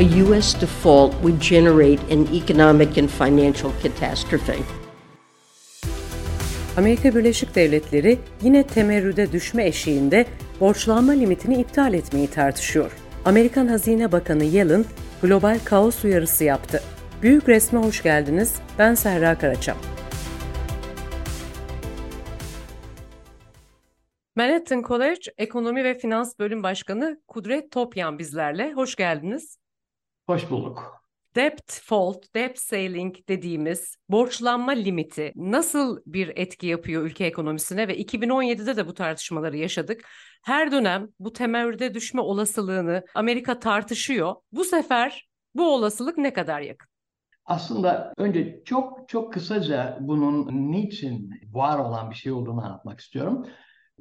a U.S. default would generate an economic and financial catastrophe. Amerika Birleşik Devletleri yine temerrüde düşme eşiğinde borçlanma limitini iptal etmeyi tartışıyor. Amerikan Hazine Bakanı Yellen global kaos uyarısı yaptı. Büyük resme hoş geldiniz. Ben Serra Karaçam. Manhattan College Ekonomi ve Finans Bölüm Başkanı Kudret Topyan bizlerle. Hoş geldiniz. Hoş bulduk. Debt fault, debt ceiling dediğimiz borçlanma limiti nasıl bir etki yapıyor ülke ekonomisine ve 2017'de de bu tartışmaları yaşadık. Her dönem bu temerrüde düşme olasılığını Amerika tartışıyor. Bu sefer bu olasılık ne kadar yakın? Aslında önce çok çok kısaca bunun niçin var olan bir şey olduğunu anlatmak istiyorum.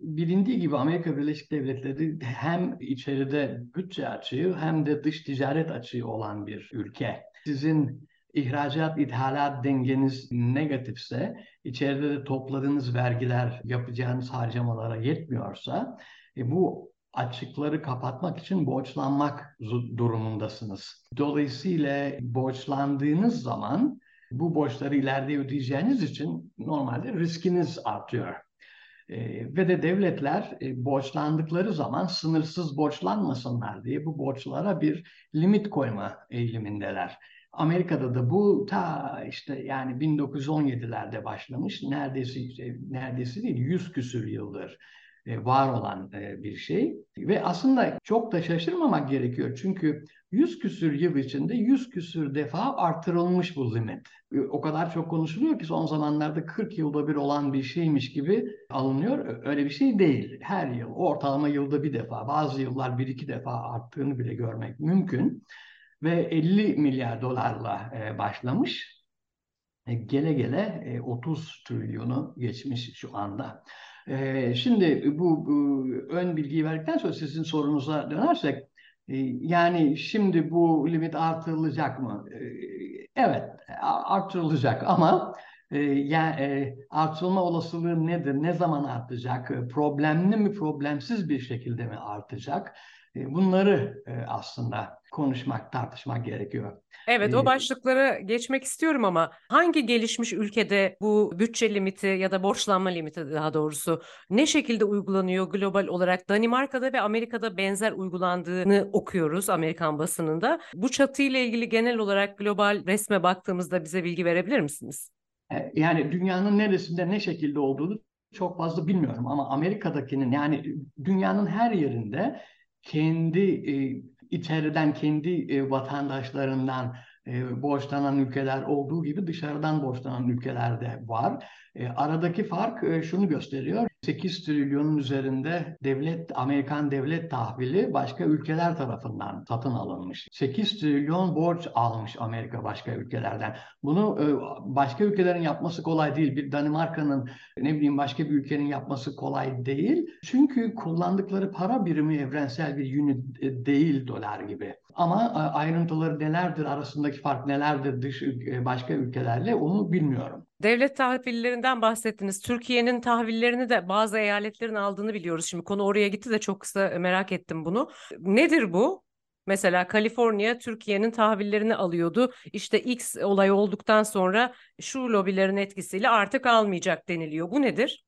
Bilindiği gibi Amerika Birleşik Devletleri hem içeride bütçe açığı hem de dış ticaret açığı olan bir ülke. Sizin ihracat ithalat dengeniz negatifse, içeride de topladığınız vergiler yapacağınız harcamalara yetmiyorsa, e, bu açıkları kapatmak için borçlanmak durumundasınız. Dolayısıyla borçlandığınız zaman bu borçları ileride ödeyeceğiniz için normalde riskiniz artıyor. E, ve de devletler e, borçlandıkları zaman sınırsız borçlanmasınlar diye bu borçlara bir limit koyma eğilimindeler. Amerika'da da bu ta işte yani 1917'lerde başlamış neredeyse neredeyse değil 100 küsür yıldır var olan e, bir şey. Ve aslında çok da şaşırmamak gerekiyor. Çünkü 100 küsür yıl içinde 100 küsür defa artırılmış bu limit. E, o kadar çok konuşuluyor ki son zamanlarda 40 yılda bir olan bir şeymiş gibi alınıyor. Öyle bir şey değil. Her yıl ortalama yılda bir defa bazı yıllar bir iki defa arttığını bile görmek mümkün. Ve 50 milyar dolarla başlamış. Gele gele 30 trilyonu geçmiş şu anda. Ee, şimdi bu, bu ön bilgiyi verdikten sonra sizin sorunuza dönersek e, yani şimdi bu limit artırılacak mı? E, evet artırılacak ama e, yani e, artırılma olasılığı nedir? Ne zaman artacak? Problemli mi problemsiz bir şekilde mi artacak? Bunları aslında konuşmak, tartışmak gerekiyor. Evet o başlıkları geçmek istiyorum ama hangi gelişmiş ülkede bu bütçe limiti ya da borçlanma limiti daha doğrusu ne şekilde uygulanıyor global olarak? Danimarka'da ve Amerika'da benzer uygulandığını okuyoruz Amerikan basınında. Bu çatıyla ilgili genel olarak global resme baktığımızda bize bilgi verebilir misiniz? Yani dünyanın neresinde ne şekilde olduğunu çok fazla bilmiyorum ama Amerika'dakinin yani dünyanın her yerinde kendi e, içeriden kendi e, vatandaşlarından e, borçlanan ülkeler olduğu gibi dışarıdan borçlanan ülkeler de var. E, aradaki fark e, şunu gösteriyor. 8 trilyonun üzerinde devlet, Amerikan devlet tahvili başka ülkeler tarafından satın alınmış. 8 trilyon borç almış Amerika başka ülkelerden. Bunu e, başka ülkelerin yapması kolay değil. Bir Danimarka'nın ne bileyim başka bir ülkenin yapması kolay değil. Çünkü kullandıkları para birimi evrensel bir unit e, değil dolar gibi. Ama e, ayrıntıları nelerdir, arasındaki fark nelerdir dış başka ülkelerle onu bilmiyorum. Devlet tahvillerinden bahsettiniz. Türkiye'nin tahvillerini de bazı eyaletlerin aldığını biliyoruz. Şimdi konu oraya gitti de çok kısa merak ettim bunu. Nedir bu? Mesela Kaliforniya Türkiye'nin tahvillerini alıyordu. İşte X olay olduktan sonra şu lobilerin etkisiyle artık almayacak deniliyor. Bu nedir?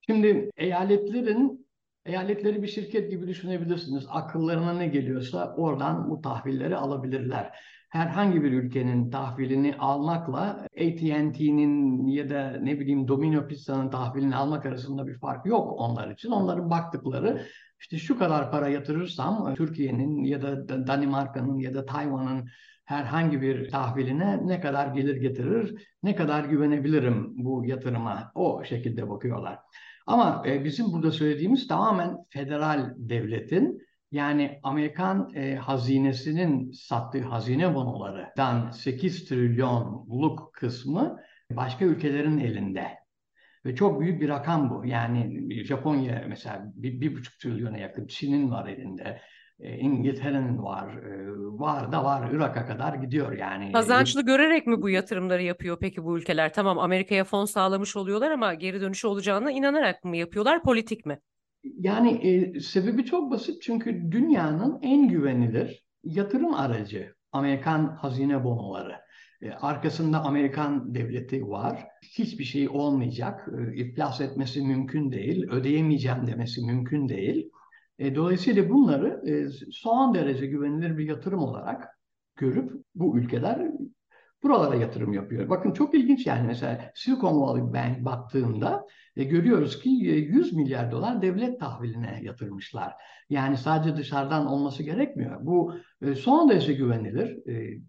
Şimdi eyaletlerin eyaletleri bir şirket gibi düşünebilirsiniz. Akıllarına ne geliyorsa oradan bu tahvilleri alabilirler herhangi bir ülkenin tahvilini almakla AT&T'nin ya da ne bileyim Domino Pizza'nın tahvilini almak arasında bir fark yok onlar için. Onların baktıkları işte şu kadar para yatırırsam Türkiye'nin ya da Danimarka'nın ya da Tayvan'ın herhangi bir tahviline ne kadar gelir getirir, ne kadar güvenebilirim bu yatırıma o şekilde bakıyorlar. Ama e, bizim burada söylediğimiz tamamen federal devletin yani Amerikan e, hazinesinin sattığı hazine bonolarından 8 trilyonluk kısmı başka ülkelerin elinde. Ve çok büyük bir rakam bu. Yani Japonya mesela bir, bir buçuk trilyona yakın Çin'in var elinde. E, İngiltere'nin var, e, var da var Irak'a kadar gidiyor yani. Kazançlı görerek mi bu yatırımları yapıyor peki bu ülkeler? Tamam Amerika'ya fon sağlamış oluyorlar ama geri dönüşü olacağına inanarak mı yapıyorlar, politik mi? Yani e, sebebi çok basit çünkü dünyanın en güvenilir yatırım aracı Amerikan hazine bonoları. E, arkasında Amerikan devleti var. Hiçbir şey olmayacak. E, iflas etmesi mümkün değil. Ödeyemeyeceğim demesi mümkün değil. E, dolayısıyla bunları son derece güvenilir bir yatırım olarak görüp bu ülkeler buralara yatırım yapıyor. Bakın çok ilginç yani mesela Silicon Valley Bank baktığında e, görüyoruz ki 100 milyar dolar devlet tahviline yatırmışlar. Yani sadece dışarıdan olması gerekmiyor. Bu e, son derece güvenilir. E,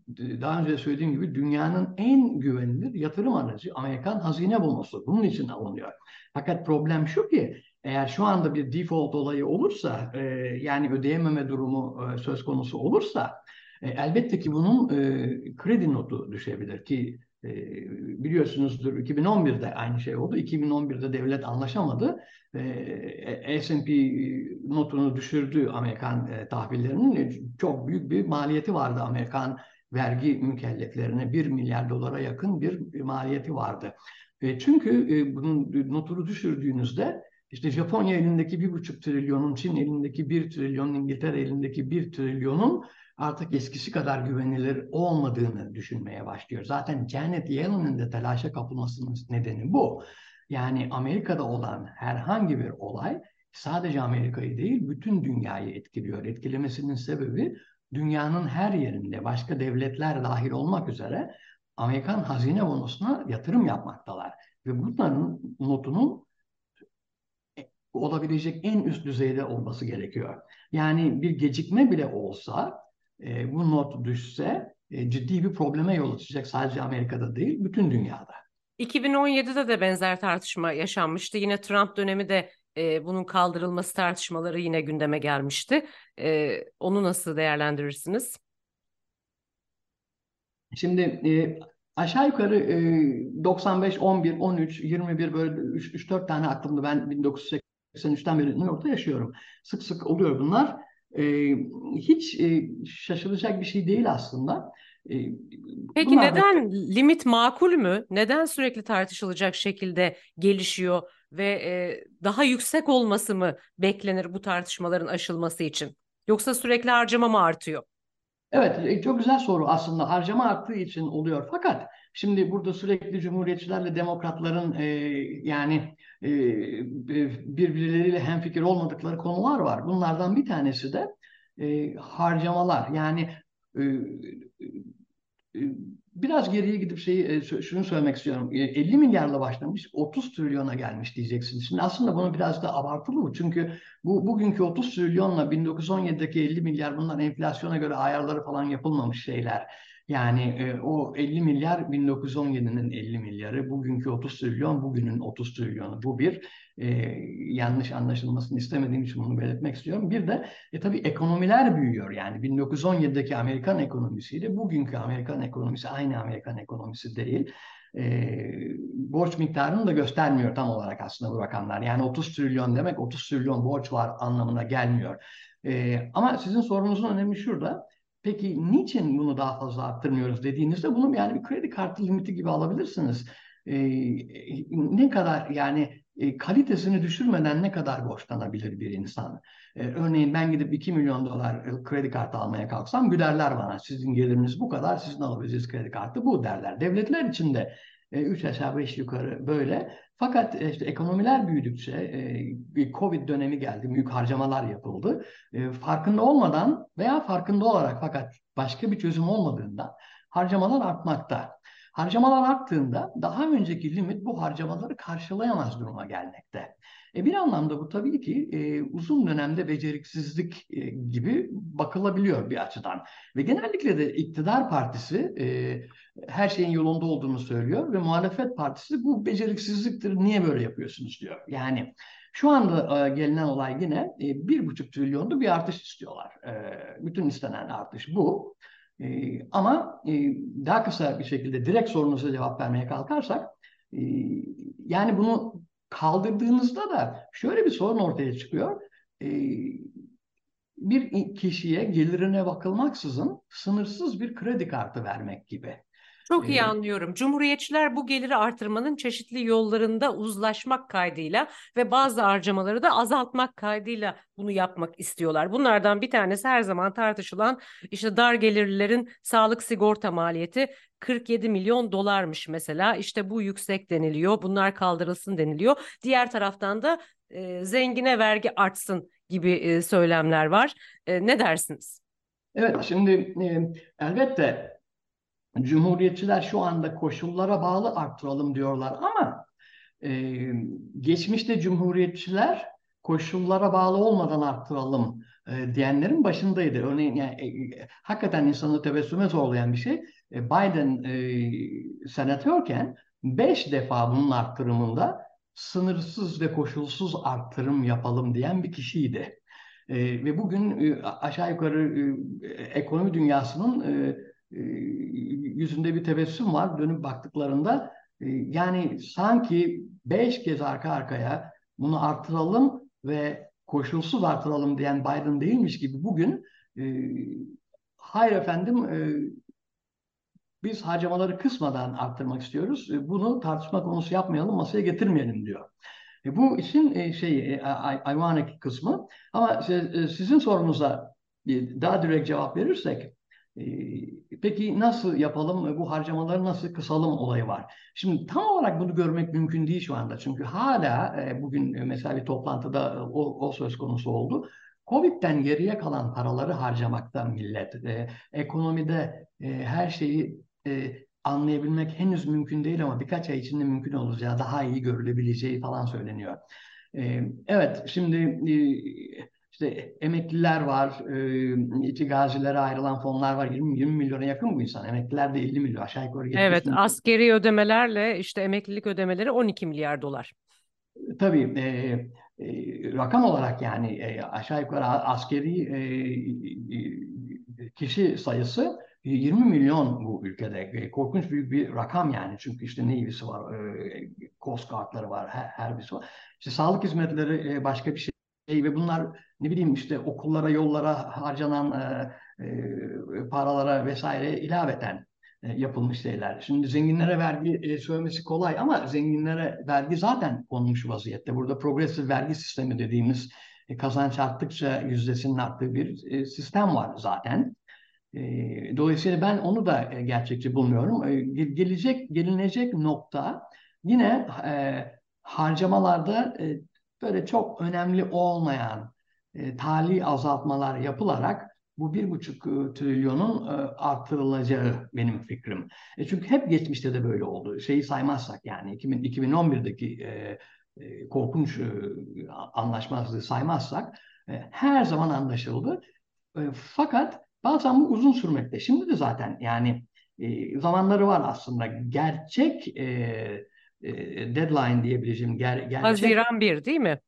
daha önce söylediğim gibi dünyanın en güvenilir yatırım aracı Amerikan hazine bonosu. Bunun için alınıyor. Fakat problem şu ki eğer şu anda bir default olayı olursa e, yani ödeyememe durumu e, söz konusu olursa e, elbette ki bunun e, kredi notu düşebilir ki e, biliyorsunuzdur 2011'de aynı şey oldu. 2011'de devlet anlaşamadı. E, S&P notunu düşürdü Amerikan e, tahvillerinin. E, çok büyük bir maliyeti vardı Amerikan vergi mükelleflerine. 1 milyar dolara yakın bir maliyeti vardı. E, çünkü e, bunun notunu düşürdüğünüzde işte Japonya elindeki bir buçuk trilyonun, Çin elindeki bir trilyon, İngiltere elindeki bir trilyonun artık eskisi kadar güvenilir olmadığını düşünmeye başlıyor. Zaten Janet Yellen'in de telaşa kapılmasının nedeni bu. Yani Amerika'da olan herhangi bir olay sadece Amerika'yı değil bütün dünyayı etkiliyor. Etkilemesinin sebebi dünyanın her yerinde başka devletler dahil olmak üzere Amerikan hazine bonosuna yatırım yapmaktalar. Ve bunların notunun olabilecek en üst düzeyde olması gerekiyor. Yani bir gecikme bile olsa e, bu not düşse e, ciddi bir probleme yol açacak sadece Amerika'da değil bütün dünyada. 2017'de de benzer tartışma yaşanmıştı. Yine Trump dönemi de e, bunun kaldırılması tartışmaları yine gündeme gelmişti. E, onu nasıl değerlendirirsiniz? Şimdi e, aşağı yukarı e, 95, 11, 13, 21 böyle 3-4 tane aklımda ben 1983'ten beri New York'ta yaşıyorum. Sık sık oluyor bunlar e, hiç e, şaşılacak bir şey değil aslında. E, Peki neden da... limit makul mü? Neden sürekli tartışılacak şekilde gelişiyor ve e, daha yüksek olması mı beklenir bu tartışmaların aşılması için? Yoksa sürekli harcama mı artıyor? Evet, çok güzel soru aslında. Harcama arttığı için oluyor. Fakat şimdi burada sürekli cumhuriyetçilerle demokratların e, yani e, birbirleriyle hemfikir olmadıkları konular var. Bunlardan bir tanesi de e, harcamalar. Yani e, e, biraz geriye gidip şeyi e, şunu söylemek istiyorum. 50 e, milyarla başlamış 30 trilyona gelmiş diyeceksiniz. Şimdi aslında bunu biraz da abartılı bu. Çünkü bu bugünkü 30 trilyonla 1917'deki 50 milyar bunlar enflasyona göre ayarları falan yapılmamış şeyler. Yani e, o 50 milyar 1917'nin 50 milyarı, bugünkü 30 trilyon bugünün 30 trilyonu. Bu bir e, yanlış anlaşılmasını istemediğim için bunu belirtmek istiyorum. Bir de e, tabii ekonomiler büyüyor. Yani 1917'deki Amerikan ekonomisiyle bugünkü Amerikan ekonomisi aynı Amerikan ekonomisi değil. E, borç miktarını da göstermiyor tam olarak aslında bu rakamlar. Yani 30 trilyon demek 30 trilyon borç var anlamına gelmiyor. E, ama sizin sorunuzun önemi şurada. Peki niçin bunu daha fazla arttırmıyoruz dediğinizde bunu yani bir kredi kartı limiti gibi alabilirsiniz. Ee, ne kadar yani e, kalitesini düşürmeden ne kadar borçlanabilir bir insan? Ee, örneğin ben gidip 2 milyon dolar e, kredi kartı almaya kalksam güderler bana. Sizin geliriniz bu kadar, sizin alabileceğiniz kredi kartı bu derler. Devletler için de 3 e, aşağı 5 yukarı böyle. Fakat e, işte ekonomiler büyüdükçe e, Covid dönemi geldi, büyük harcamalar yapıldı. Farkında olmadan veya farkında olarak fakat başka bir çözüm olmadığında harcamalar artmakta. Harcamalar arttığında daha önceki limit bu harcamaları karşılayamaz duruma gelmekte. E bir anlamda bu tabii ki e, uzun dönemde beceriksizlik e, gibi bakılabiliyor bir açıdan. Ve genellikle de iktidar partisi e, her şeyin yolunda olduğunu söylüyor ve muhalefet partisi bu beceriksizliktir niye böyle yapıyorsunuz diyor. Yani şu anda e, gelinen olay yine e, bir buçuk trilyonlu bir artış istiyorlar. E, bütün istenen artış bu. E, ama e, daha kısa bir şekilde direkt sorunuza cevap vermeye kalkarsak e, yani bunu kaldırdığınızda da şöyle bir sorun ortaya çıkıyor. E, bir kişiye gelirine bakılmaksızın sınırsız bir kredi kartı vermek gibi. Çok iyi anlıyorum. Cumhuriyetçiler bu geliri artırmanın çeşitli yollarında uzlaşmak kaydıyla ve bazı harcamaları da azaltmak kaydıyla bunu yapmak istiyorlar. Bunlardan bir tanesi her zaman tartışılan işte dar gelirlilerin sağlık sigorta maliyeti 47 milyon dolarmış mesela. İşte bu yüksek deniliyor. Bunlar kaldırılsın deniliyor. Diğer taraftan da e, zengine vergi artsın gibi e, söylemler var. E, ne dersiniz? Evet, şimdi e, elbette Cumhuriyetçiler şu anda koşullara bağlı arttıralım diyorlar ama e, geçmişte Cumhuriyetçiler koşullara bağlı olmadan arttıralım e, diyenlerin başındaydı. Örneğin yani, e, hakikaten insanı tebessüme zorlayan bir şey. E, Biden e, senatörken beş defa bunun arttırımında sınırsız ve koşulsuz arttırım yapalım diyen bir kişiydi. E, ve bugün e, aşağı yukarı e, ekonomi dünyasının e, e, yüzünde bir tebessüm var. Dönüp baktıklarında e, yani sanki beş kez arka arkaya bunu artıralım ve koşulsuz artıralım diyen Biden değilmiş gibi bugün e, hayır efendim e, biz harcamaları kısmadan arttırmak istiyoruz. E, bunu tartışma konusu yapmayalım, masaya getirmeyelim diyor. Bu işin e, şey e, ironic kısmı. Ama sizin sorunuza daha direkt cevap verirsek peki nasıl yapalım, bu harcamaları nasıl kısalım olayı var. Şimdi tam olarak bunu görmek mümkün değil şu anda. Çünkü hala e, bugün e, mesela bir toplantıda o, o söz konusu oldu. Covid'den geriye kalan paraları harcamakta millet. E, ekonomide e, her şeyi e, anlayabilmek henüz mümkün değil ama birkaç ay içinde mümkün olacağı, daha iyi görülebileceği falan söyleniyor. E, evet, şimdi e, işte emekliler var, e, içi gazilere ayrılan fonlar var. 20, 20 milyona yakın bu insan. Emekliler de 50 milyon aşağı yukarı 70 Evet, milyon. askeri ödemelerle işte emeklilik ödemeleri 12 milyar dolar. Tabii e, e, rakam olarak yani e, aşağı yukarı askeri e, e, kişi sayısı 20 milyon bu ülkede. E, korkunç büyük bir rakam yani. Çünkü işte Navy'si var, e, Coast Guard'ları var, her, her birisi var. İşte sağlık hizmetleri e, başka bir şey ve bunlar ne bileyim işte okullara, yollara harcanan e, e, paralara vesaire ilaveten e, yapılmış şeyler. Şimdi zenginlere vergi e, söylemesi kolay ama zenginlere vergi zaten konmuş vaziyette. Burada progresif vergi sistemi dediğimiz e, kazanç arttıkça yüzdesinin arttığı bir e, sistem var zaten. E, dolayısıyla ben onu da e, gerçekçi bulmuyorum. E, gelecek, gelinecek nokta yine e, harcamalarda e, böyle çok önemli olmayan e, tali azaltmalar yapılarak bu bir buçuk e, trilyonun e, artırılacağı benim fikrim. E çünkü hep geçmişte de böyle oldu. Şeyi saymazsak yani 2000, 2011'deki e, e, korkunç e, anlaşmazlığı saymazsak e, her zaman anlaşıldı. E, fakat bazen bu uzun sürmekte. Şimdi de zaten yani e, zamanları var aslında. Gerçek e, e, deadline diyebileceğim ger, gerçek Haziran 1 değil mi?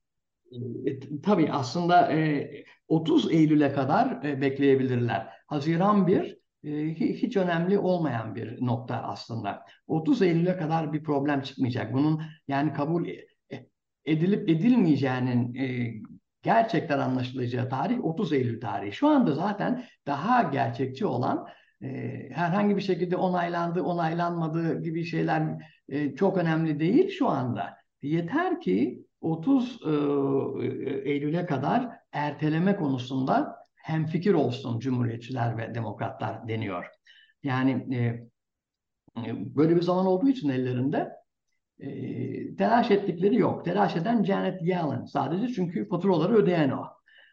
e, tabii aslında e, 30 Eylül'e kadar e, bekleyebilirler. Haziran 1 e, hiç önemli olmayan bir nokta aslında. 30 Eylül'e kadar bir problem çıkmayacak. Bunun yani kabul e, edilip edilmeyeceğinin e, gerçekten anlaşılacağı tarih 30 Eylül tarihi. Şu anda zaten daha gerçekçi olan e, herhangi bir şekilde onaylandı, onaylanmadı gibi şeyler e, çok önemli değil şu anda. Yeter ki 30 e, Eylül'e kadar erteleme konusunda hemfikir olsun Cumhuriyetçiler ve Demokratlar deniyor. Yani e, böyle bir zaman olduğu için ellerinde e, telaş ettikleri yok. Telaş eden Janet Yellen sadece çünkü faturaları ödeyen o.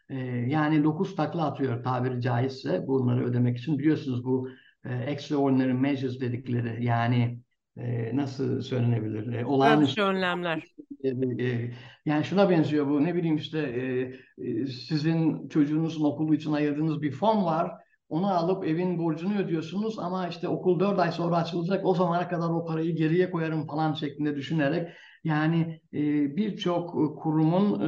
E, yani dokuz takla atıyor tabiri caizse bunları ödemek için. Biliyorsunuz bu e, extraordinary measures dedikleri yani e, nasıl söylenebilir? E, olağanüstü önlemler. E, yani şuna benziyor bu ne bileyim işte e, e, sizin çocuğunuzun okulu için ayırdığınız bir fon var. Onu alıp evin borcunu ödüyorsunuz ama işte okul 4 ay sonra açılacak o zamana kadar o parayı geriye koyarım falan şeklinde düşünerek yani e, birçok kurumun e,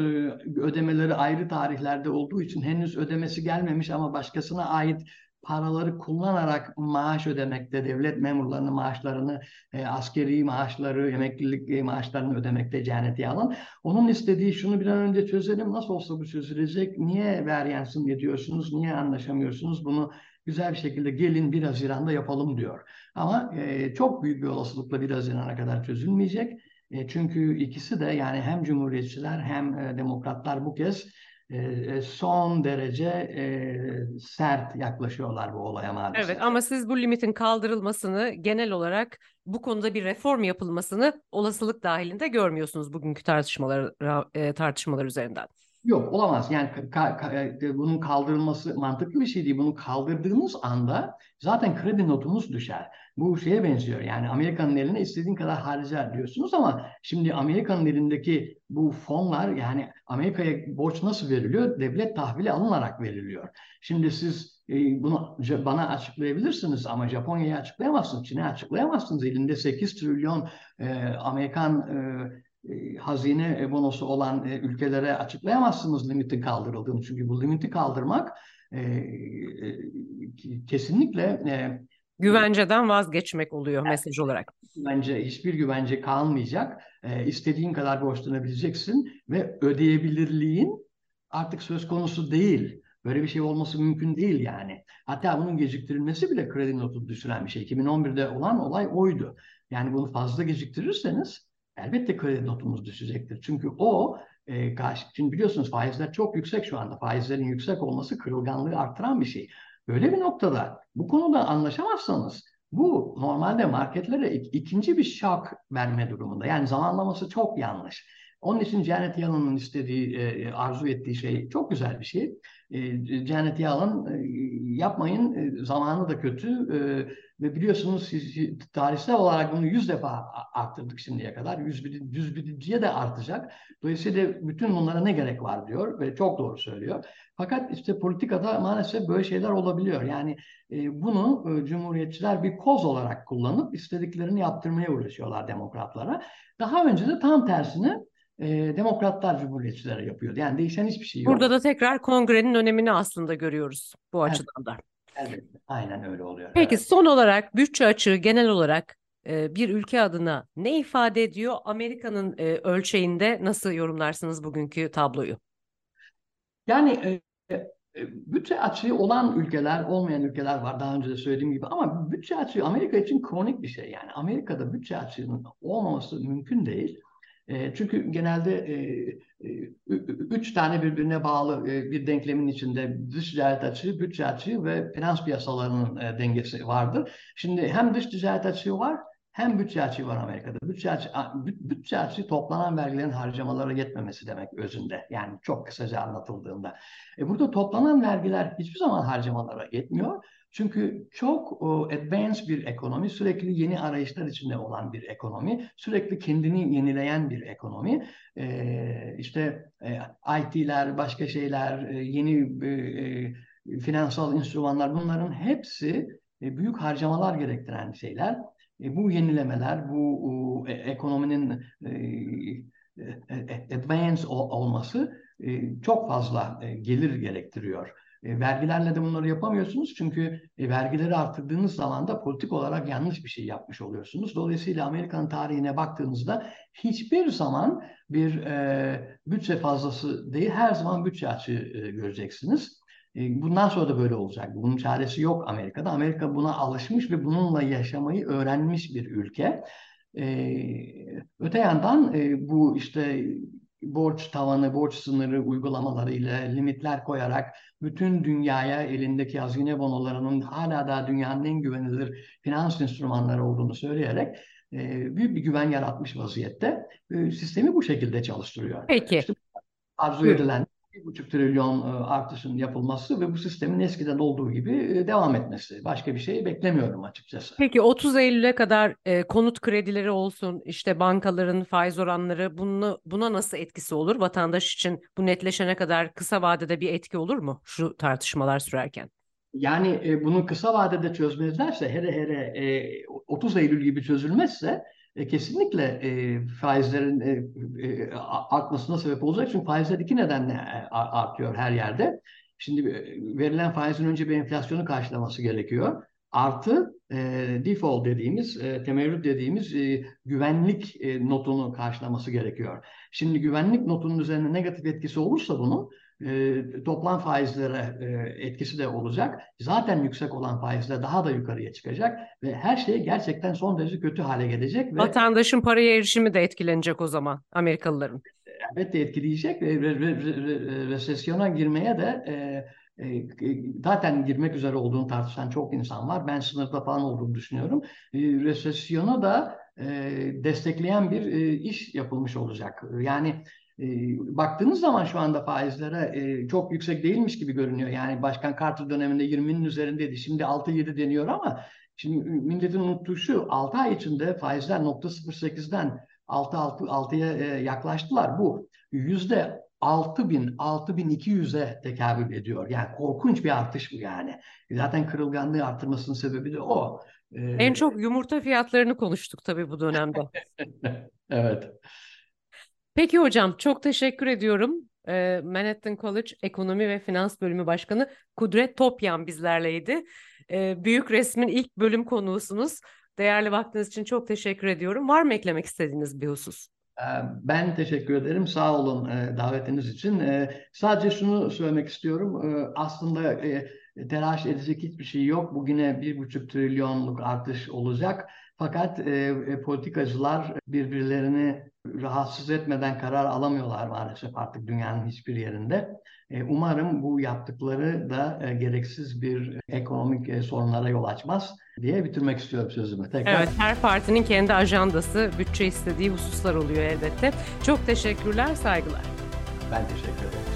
ödemeleri ayrı tarihlerde olduğu için henüz ödemesi gelmemiş ama başkasına ait paraları kullanarak maaş ödemekte, devlet memurlarının maaşlarını, e, askeri maaşları, emeklilik maaşlarını ödemekte Janet Yellen. Onun istediği şunu bir an önce çözelim, nasıl olsa bu çözülecek, niye varyansın ediyorsunuz, niye anlaşamıyorsunuz, bunu güzel bir şekilde gelin 1 Haziran'da yapalım diyor. Ama e, çok büyük bir olasılıkla 1 Haziran'a kadar çözülmeyecek. E, çünkü ikisi de yani hem Cumhuriyetçiler hem e, Demokratlar bu kez e, e, son derece e, sert yaklaşıyorlar bu olaya maalesef. Evet ama siz bu limitin kaldırılmasını genel olarak bu konuda bir reform yapılmasını olasılık dahilinde görmüyorsunuz bugünkü tartışmalar e, tartışmalar üzerinden. Yok olamaz. Yani ka, ka, e, bunun kaldırılması mantıklı bir şey değil. Bunu kaldırdığımız anda zaten kredi notumuz düşer. Bu şeye benziyor. Yani Amerika'nın eline istediğin kadar harcar diyorsunuz ama şimdi Amerika'nın elindeki bu fonlar yani Amerika'ya borç nasıl veriliyor? Devlet tahvili alınarak veriliyor. Şimdi siz e, bunu bana açıklayabilirsiniz ama Japonya'ya açıklayamazsınız, Çin'e açıklayamazsınız. Elinde 8 trilyon e, Amerikan e, hazine bonosu olan e, ülkelere açıklayamazsınız limitin kaldırıldığını. Çünkü bu limiti kaldırmak e, kesinlikle güvenceden vazgeçmek oluyor mesaj olarak. Güvence, hiçbir güvence kalmayacak. İstediğin kadar borçlanabileceksin ve ödeyebilirliğin artık söz konusu değil. Böyle bir şey olması mümkün değil yani. Hatta bunun geciktirilmesi bile kredi notu düşüren bir şey. 2011'de olan olay oydu. Yani bunu fazla geciktirirseniz elbette kredi notumuz düşecektir. Çünkü o e, karşı, şimdi biliyorsunuz faizler çok yüksek şu anda. Faizlerin yüksek olması kırılganlığı arttıran bir şey. Böyle bir noktada bu konuda anlaşamazsanız bu normalde marketlere ik ikinci bir şok verme durumunda. Yani zamanlaması çok yanlış. Onun için Janet Yellen'ın istediği, e, arzu ettiği şey çok güzel bir şey. E, Janet Yellen e, yapmayın, e, zamanı da kötü. E, ve biliyorsunuz siz, tarihsel olarak bunu yüz defa arttırdık şimdiye kadar. Yüz, bin, yüz birinciye de artacak. Dolayısıyla bütün bunlara ne gerek var diyor ve çok doğru söylüyor. Fakat işte politikada maalesef böyle şeyler olabiliyor. Yani e, bunu e, cumhuriyetçiler bir koz olarak kullanıp istediklerini yaptırmaya uğraşıyorlar demokratlara. Daha önce de tam tersini e, demokratlar cumhuriyetçilere yapıyordu. Yani değişen hiçbir şey yok. Burada da tekrar kongrenin önemini aslında görüyoruz bu evet. açıdan da. Evet, aynen öyle oluyor. Peki evet. son olarak bütçe açığı genel olarak e, bir ülke adına ne ifade ediyor? Amerika'nın e, ölçeğinde nasıl yorumlarsınız bugünkü tabloyu? Yani e, e, bütçe açığı olan ülkeler, olmayan ülkeler var daha önce de söylediğim gibi ama bütçe açığı Amerika için kronik bir şey. Yani Amerika'da bütçe açığının olmaması mümkün değil. E, çünkü genelde e, e, üç tane birbirine bağlı bir denklemin içinde dış ticaret açığı, bütçe açığı ve finans piyasalarının dengesi vardır. Şimdi hem dış ticaret açığı var hem bütçe açığı var Amerika'da. Bütçe açığı, bütçe açığı toplanan vergilerin harcamalara yetmemesi demek özünde. Yani çok kısaca anlatıldığında. E burada toplanan vergiler hiçbir zaman harcamalara yetmiyor. Çünkü çok advanced bir ekonomi, sürekli yeni arayışlar içinde olan bir ekonomi, sürekli kendini yenileyen bir ekonomi. E, işte e, IT'ler, başka şeyler, e, yeni e, finansal enstrümanlar bunların hepsi e, büyük harcamalar gerektiren şeyler. E, bu yenilemeler, bu e, ekonominin e, advance olması çok fazla gelir gerektiriyor. Vergilerle de bunları yapamıyorsunuz çünkü vergileri arttırdığınız zaman da politik olarak yanlış bir şey yapmış oluyorsunuz. Dolayısıyla Amerika'nın tarihine baktığınızda hiçbir zaman bir bütçe fazlası değil, her zaman bütçe açığı göreceksiniz. Bundan sonra da böyle olacak. Bunun çaresi yok Amerika'da. Amerika buna alışmış ve bununla yaşamayı öğrenmiş bir ülke. Öte yandan bu işte borç tavanı, borç sınırı uygulamalarıyla limitler koyarak bütün dünyaya elindeki hazine bonolarının hala da dünyanın en güvenilir finans enstrümanları olduğunu söyleyerek büyük bir güven yaratmış vaziyette. Sistemi bu şekilde çalıştırıyor. Peki. İşte arzu edilen 1,5 trilyon e, artışın yapılması ve bu sistemin eskiden olduğu gibi e, devam etmesi. Başka bir şey beklemiyorum açıkçası. Peki 30 Eylül'e kadar e, konut kredileri olsun, işte bankaların faiz oranları bunu, buna nasıl etkisi olur? Vatandaş için bu netleşene kadar kısa vadede bir etki olur mu şu tartışmalar sürerken? Yani e, bunu kısa vadede çözmezlerse, hele hele e, 30 Eylül gibi çözülmezse e, kesinlikle e, faizlerin e, e, artmasına sebep olacak. Çünkü faizler iki nedenle e, artıyor her yerde. Şimdi verilen faizin önce bir enflasyonu karşılaması gerekiyor. Artı e, default dediğimiz, e, temerrüt dediğimiz e, güvenlik e, notunu karşılaması gerekiyor. Şimdi güvenlik notunun üzerine negatif etkisi olursa bunun e, toplam faizlere e, etkisi de olacak. Zaten yüksek olan faizler daha da yukarıya çıkacak ve her şey gerçekten son derece kötü hale gelecek. Ve, Vatandaşın paraya erişimi de etkilenecek o zaman Amerikalıların. Elbette etkileyecek ve re, re, re, resesyona girmeye de e, e, zaten girmek üzere olduğunu tartışan çok insan var. Ben sınırda falan olduğunu düşünüyorum. E, resesyonu da e, destekleyen bir e, iş yapılmış olacak. Yani e, baktığınız zaman şu anda faizlere e, çok yüksek değilmiş gibi görünüyor. Yani Başkan Carter döneminde 20'nin üzerindeydi. Şimdi 6-7 deniyor ama şimdi milletin unuttuğu şu 6 ay içinde faizler 0.08'den 6-6'ya e, yaklaştılar. Bu yüzde 6000, 6200'e tekabül ediyor. Yani korkunç bir artış bu yani. Zaten kırılganlığı artırmasının sebebi de o. Ee, en çok yumurta fiyatlarını konuştuk tabii bu dönemde. evet. Peki hocam çok teşekkür ediyorum. Ee, Manhattan College Ekonomi ve Finans Bölümü Başkanı Kudret Topyan bizlerleydi. Ee, büyük resmin ilk bölüm konuğusunuz. Değerli vaktiniz için çok teşekkür ediyorum. Var mı eklemek istediğiniz bir husus? Ee, ben teşekkür ederim. Sağ olun e, davetiniz için. E, sadece şunu söylemek istiyorum. E, aslında telaş edecek hiçbir şey yok. Bugüne bir buçuk trilyonluk artış olacak. Fakat politikacılar birbirlerini rahatsız etmeden karar alamıyorlar maalesef artık dünyanın hiçbir yerinde. Umarım bu yaptıkları da gereksiz bir ekonomik sorunlara yol açmaz diye bitirmek istiyorum sözümü. Tekrar. Evet, her partinin kendi ajandası, bütçe istediği hususlar oluyor elbette. Çok teşekkürler, saygılar. Ben teşekkür ederim.